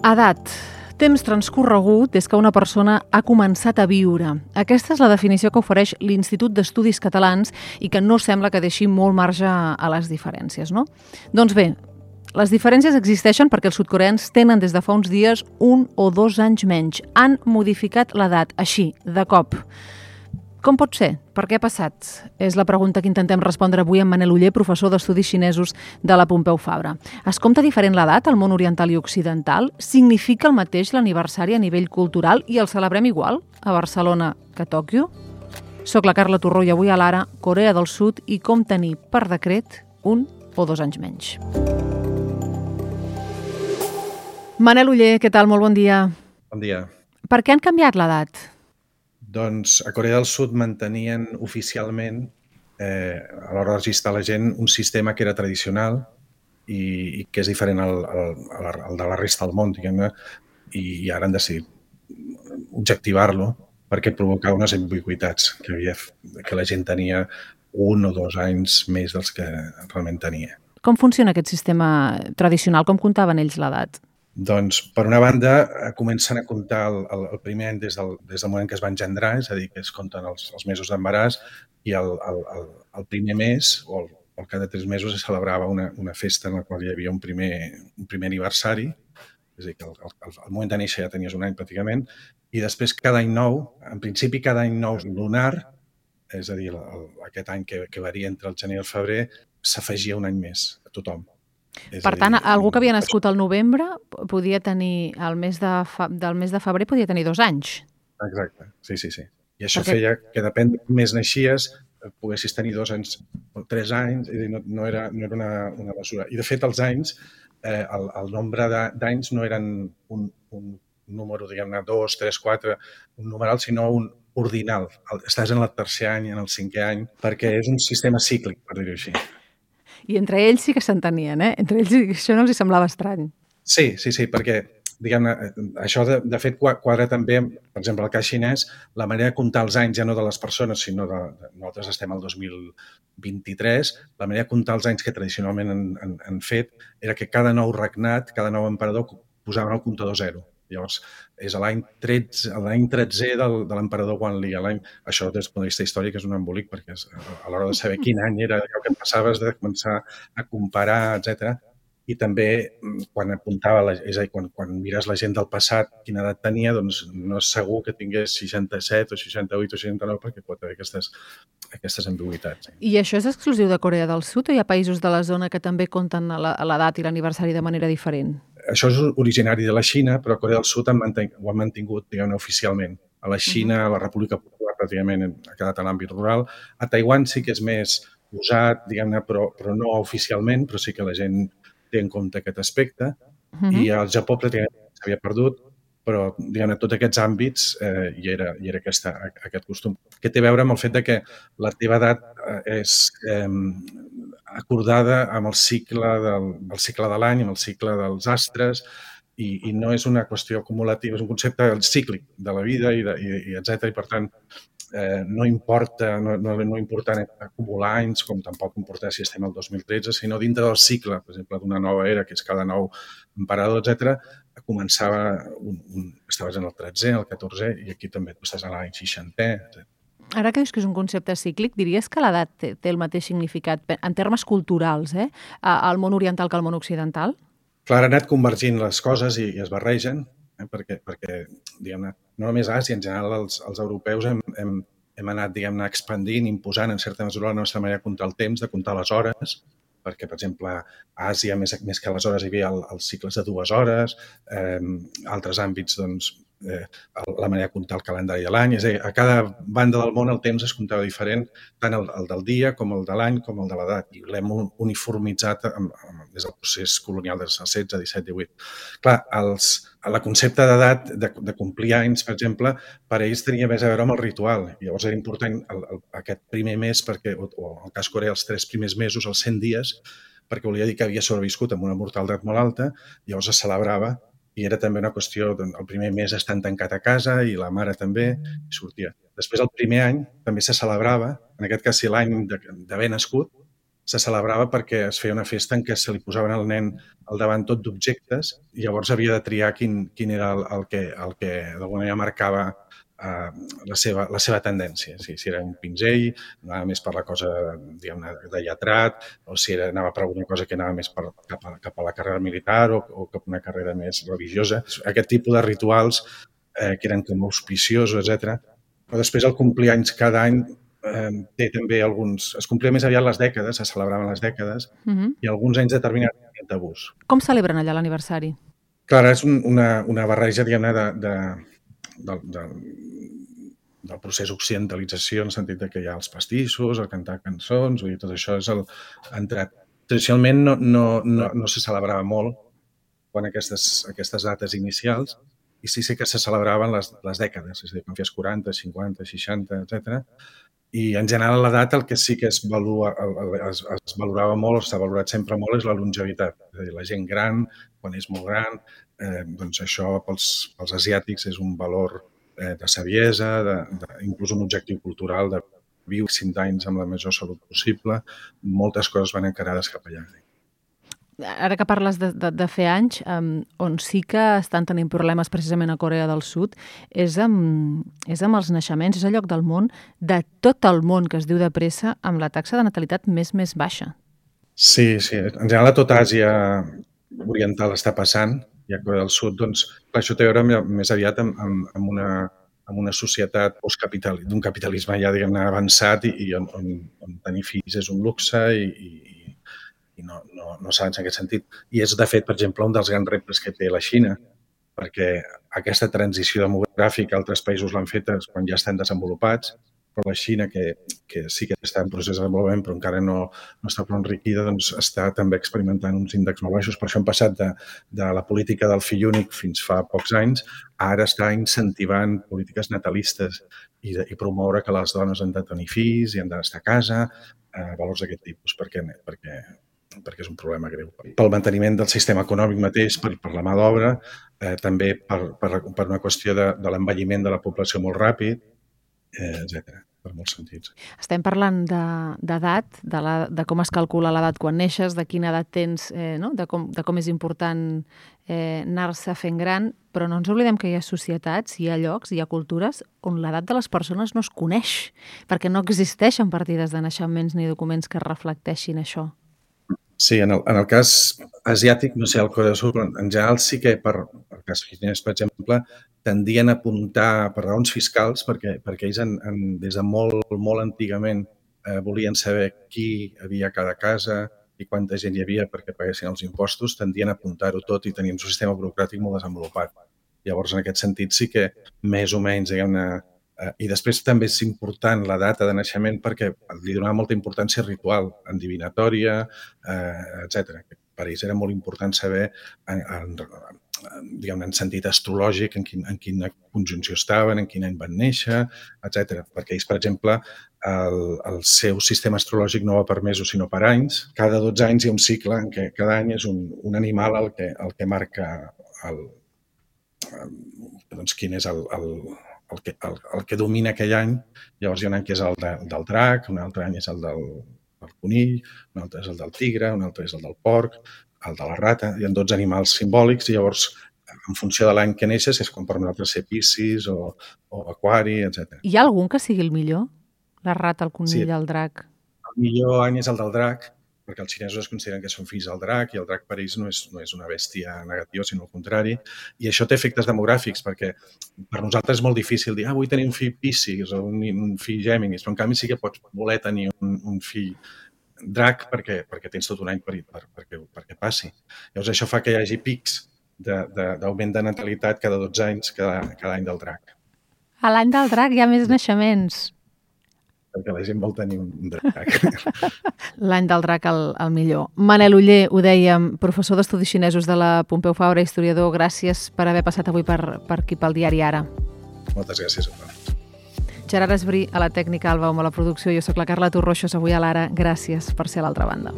Edat. Temps transcorregut des que una persona ha començat a viure. Aquesta és la definició que ofereix l'Institut d'Estudis Catalans i que no sembla que deixi molt marge a les diferències, no? Doncs bé, les diferències existeixen perquè els sudcoreans tenen des de fa uns dies un o dos anys menys. Han modificat l'edat, així, de cop. Com pot ser? Per què ha passat? És la pregunta que intentem respondre avui amb Manel Uller, professor d'Estudis Xinesos de la Pompeu Fabra. Es compta diferent l'edat al món oriental i occidental? Significa el mateix l'aniversari a nivell cultural i el celebrem igual a Barcelona que a Tòquio? Soc la Carla Torró i avui a l'Ara, Corea del Sud i com tenir per decret un o dos anys menys. Manel Uller, què tal? Molt bon dia. Bon dia. Per què han canviat l'edat? Doncs a Corea del Sud mantenien oficialment, eh, a l'hora de registrar la gent, un sistema que era tradicional i, i que és diferent al, al, al de la resta del món, diguem-ne, i, i ara han decidit objectivar-lo perquè provocava unes ambigüitats que, havia, que la gent tenia un o dos anys més dels que realment tenia. Com funciona aquest sistema tradicional? Com comptaven ells l'edat? Doncs, per una banda, eh, comencen a comptar el, el, el primer any des del, des del moment que es va engendrar, és a dir, que es compten els, els mesos d'embaràs, i el, el, el, el primer mes, o el, el cada tres mesos, es celebrava una, una festa en la qual hi havia un primer, un primer aniversari, és a dir, que al, al, al moment de néixer ja tenies un any pràcticament, i després cada any nou, en principi cada any nou lunar, és a dir, el, el, aquest any que, que varia entre el gener i el febrer, s'afegia un any més a tothom. És per tant, dir, algú que havia nascut al novembre podia tenir, el mes de fa, del mes de febrer podia tenir dos anys. Exacte, sí, sí, sí. I això Perquè... feia que depèn de més naixies, poguessis tenir dos anys o tres anys, i no, no era, no era una, una mesura. I de fet, els anys, eh, el, el nombre d'anys no eren un, un número, diguem-ne, dos, tres, quatre, un numeral, sinó un ordinal. Estàs en el tercer any, en el cinquè any, perquè és un sistema cíclic, per dir-ho així. I entre ells sí que s'entenien, eh? Entre ells això no els semblava estrany. Sí, sí, sí, perquè diguem-ne, això de, de fet quadra també, per exemple, el cas xinès, la manera de comptar els anys ja no de les persones, sinó de, de nosaltres estem al 2023, la manera de comptar els anys que tradicionalment han, han, han fet era que cada nou regnat, cada nou emperador posaven el comptador zero. Llavors, és l'any 13, l'any 13 del, de l'emperador Wanli. Això, des del punt de vista històric, és un embolic, perquè és, a l'hora de saber quin any era allò que passaves, de començar a comparar, etc. I també, mm, quan apuntava, la, és a dir, quan, quan mires la gent del passat, quina edat tenia, doncs no és segur que tingués 67 o 68 o 69, perquè pot haver aquestes, aquestes ambigüitats. I això és exclusiu de Corea del Sud o hi ha països de la zona que també compten l'edat i l'aniversari de manera diferent? Això és originari de la Xina, però Corea del Sud ho ha mantingut, diguem oficialment. A la Xina, a la República Popular, pràcticament ha quedat a l'àmbit rural. A Taiwan sí que és més usat, diguem-ne, però, però no oficialment, però sí que la gent té en compte aquest aspecte. Uh -huh. I al Japó pràcticament s'havia perdut, però diguem-ne, tots aquests àmbits eh, hi, era, hi era aquesta, aquest costum. Que té a veure amb el fet de que la teva edat eh, és eh, acordada amb el cicle del, el cicle de l'any, amb el cicle dels astres, i, i no és una qüestió acumulativa, és un concepte cíclic de la vida i, de, i, i etc. I per tant, eh, no importa, no, no, no importa acumular anys, com tampoc importa si estem al 2013, sinó dintre del cicle, per exemple, d'una nova era, que és cada nou emperador, etc. començava, un, un, estaves en el 13, el 14, i aquí també estàs a l'any 60, etc. Ara que dius que és un concepte cíclic, diries que l'edat té, té el mateix significat en termes culturals eh, al món oriental que al món occidental? Clar, han anat convergint les coses i, i es barregen, eh, perquè, perquè diguem-ne, no només Àsia, en general els, els europeus hem, hem, hem anat, diguem-ne, expandint, imposant en certa mesura la nostra manera de comptar el temps, de comptar les hores, perquè, per exemple, a Àsia, més, més que les hores, hi havia el, els cicles de dues hores, eh, altres àmbits, doncs, eh, la manera de comptar el calendari de l'any. És a dir, a cada banda del món el temps es comptava diferent, tant el, el del dia com el de l'any com el de l'edat. I l'hem uniformitzat amb, amb, des del procés colonial dels 16, 17, 18. Clar, els, la concepte d'edat, de, de complir anys, per exemple, per ells tenia més a veure amb el ritual. Llavors era important el, el, aquest primer mes, perquè, o, o en el cas coreà, els tres primers mesos, els 100 dies, perquè volia dir que havia sobreviscut amb una mortalitat molt alta, llavors es celebrava i era també una qüestió, doncs, el primer mes estant tancat a casa i la mare també, i sortia. Després, el primer any, també se celebrava, en aquest cas, si l'any d'haver nascut, se celebrava perquè es feia una festa en què se li posaven al nen al davant tot d'objectes i llavors havia de triar quin, quin era el, el que, el que d'alguna manera marcava eh, la, seva, la seva tendència. Si, si era un pinzell, anava més per la cosa de lletrat, o si era, anava per alguna cosa que anava més per, cap, a, cap a la carrera militar o, o cap a una carrera més religiosa. Aquest tipus de rituals eh, que eren com auspiciosos, etc. Però després el complir anys cada any eh, té també alguns... Es complia més aviat les dècades, se celebraven les dècades, uh -huh. i alguns anys determinats tabús. Com celebren allà l'aniversari? Clar, és un, una, una barreja, diguem-ne, de, de, de, de, del procés occidentalització en el sentit que hi ha els pastissos, el cantar cançons, vull dir, tot això és el entrat. Tradicionalment no, no, no, no se celebrava molt quan aquestes, aquestes dates inicials, i sí, sí que se celebraven les, les dècades, és a dir, quan feies 40, 50, 60, etc. I en general l'edat el que sí que es, valua, es, es valorava molt, s'ha valorat sempre molt, és la longevitat. És a dir, la gent gran, quan és molt gran, eh, doncs això pels, pels asiàtics és un valor eh, de saviesa, de, de, inclús un objectiu cultural de viure 5 anys amb la major salut possible. Moltes coses van encarades cap allà ara que parles de, de, de fer anys, um, on sí que estan tenint problemes precisament a Corea del Sud, és amb, és amb els naixements, és el lloc del món, de tot el món que es diu de pressa, amb la taxa de natalitat més més baixa. Sí, sí. En general a tota Àsia oriental està passant, i a Corea del Sud, doncs, això té a veure més aviat amb, amb, amb una amb una societat postcapital, d'un capitalisme ja, diguem-ne, avançat i, i on, on, on tenir fills és un luxe i, i no, no, no s'avança en aquest sentit. I és, de fet, per exemple, un dels grans reptes que té la Xina, perquè aquesta transició demogràfica altres països l'han fet quan ja estan desenvolupats, però la Xina, que, que sí que està en procés de desenvolupament, però encara no, no està prou enriquida, doncs està també experimentant uns índexs molt baixos. Per això hem passat de, de la política del fill únic fins fa pocs anys, ara està incentivant polítiques natalistes i, de, i promoure que les dones han de tenir fills i han d'estar a casa, eh, valors d'aquest tipus, perquè, perquè perquè és un problema greu. Pel manteniment del sistema econòmic mateix, per, per la mà d'obra, eh, també per, per, per una qüestió de, de l'envelliment de la població molt ràpid, eh, etc per molts sentits. Estem parlant d'edat, de, de, la, de com es calcula l'edat quan neixes, de quina edat tens, eh, no? de, com, de com és important eh, anar-se fent gran, però no ens oblidem que hi ha societats, hi ha llocs, hi ha cultures on l'edat de les persones no es coneix, perquè no existeixen partides de naixements ni documents que reflecteixin això. Sí, en el, en el cas asiàtic, no sé, el Corea del Sud, en general sí que per, per cas xinès, per exemple, tendien a apuntar per raons fiscals, perquè, perquè ells en, en, des de molt, molt antigament eh, volien saber qui havia a cada casa i quanta gent hi havia perquè paguessin els impostos, tendien a apuntar-ho tot i tenien un sistema burocràtic molt desenvolupat. Llavors, en aquest sentit, sí que més o menys, diguem-ne, Eh, I després també és important la data de naixement perquè li donava molta importància ritual, endivinatòria, eh, etc. Per ells era molt important saber en, en, diguem en sentit astrològic, en, quin, en quina conjunció estaven, en quin any van néixer, etc. Perquè ells, per exemple, el, el seu sistema astrològic no va per mesos, sinó per anys. Cada 12 anys hi ha un cicle en què cada any és un, un animal el que, el que marca el, doncs, quin és el, el, el que, el, el que domina aquell any. Llavors hi ha un any que és el de, del drac, un altre any és el del, del conill, un altre és el del tigre, un altre és el del porc, el de la rata. Hi ha 12 animals simbòlics i llavors en funció de l'any que neixes és com per nosaltres ser piscis o, o aquari, etc. Hi ha algun que sigui el millor? La rata, el conill, sí. el drac? El millor any és el del drac, perquè els xinesos es consideren que són fills del drac i el drac per ells no és, no és una bèstia negativa, sinó al contrari. I això té efectes demogràfics, perquè per nosaltres és molt difícil dir ah, vull tenir un fill Piscis o un, un fill Gèminis, però en canvi sí que pots voler tenir un, un fill drac perquè, perquè tens tot un any per, per, perquè, perquè passi. Llavors això fa que hi hagi pics d'augment de, de, de natalitat cada 12 anys, cada, cada any del drac. A l'any del drac hi ha més naixements perquè la gent vol tenir un drac. L'any del drac el, el millor. Manel Uller, ho dèiem, professor d'estudis xinesos de la Pompeu Fabra, historiador, gràcies per haver passat avui per, per aquí pel diari Ara. Moltes gràcies a Gerard Esbrí, a la tècnica, Alba a la producció. Jo sóc la Carla Torroixos, avui a l'Ara. Gràcies per ser a l'altra banda.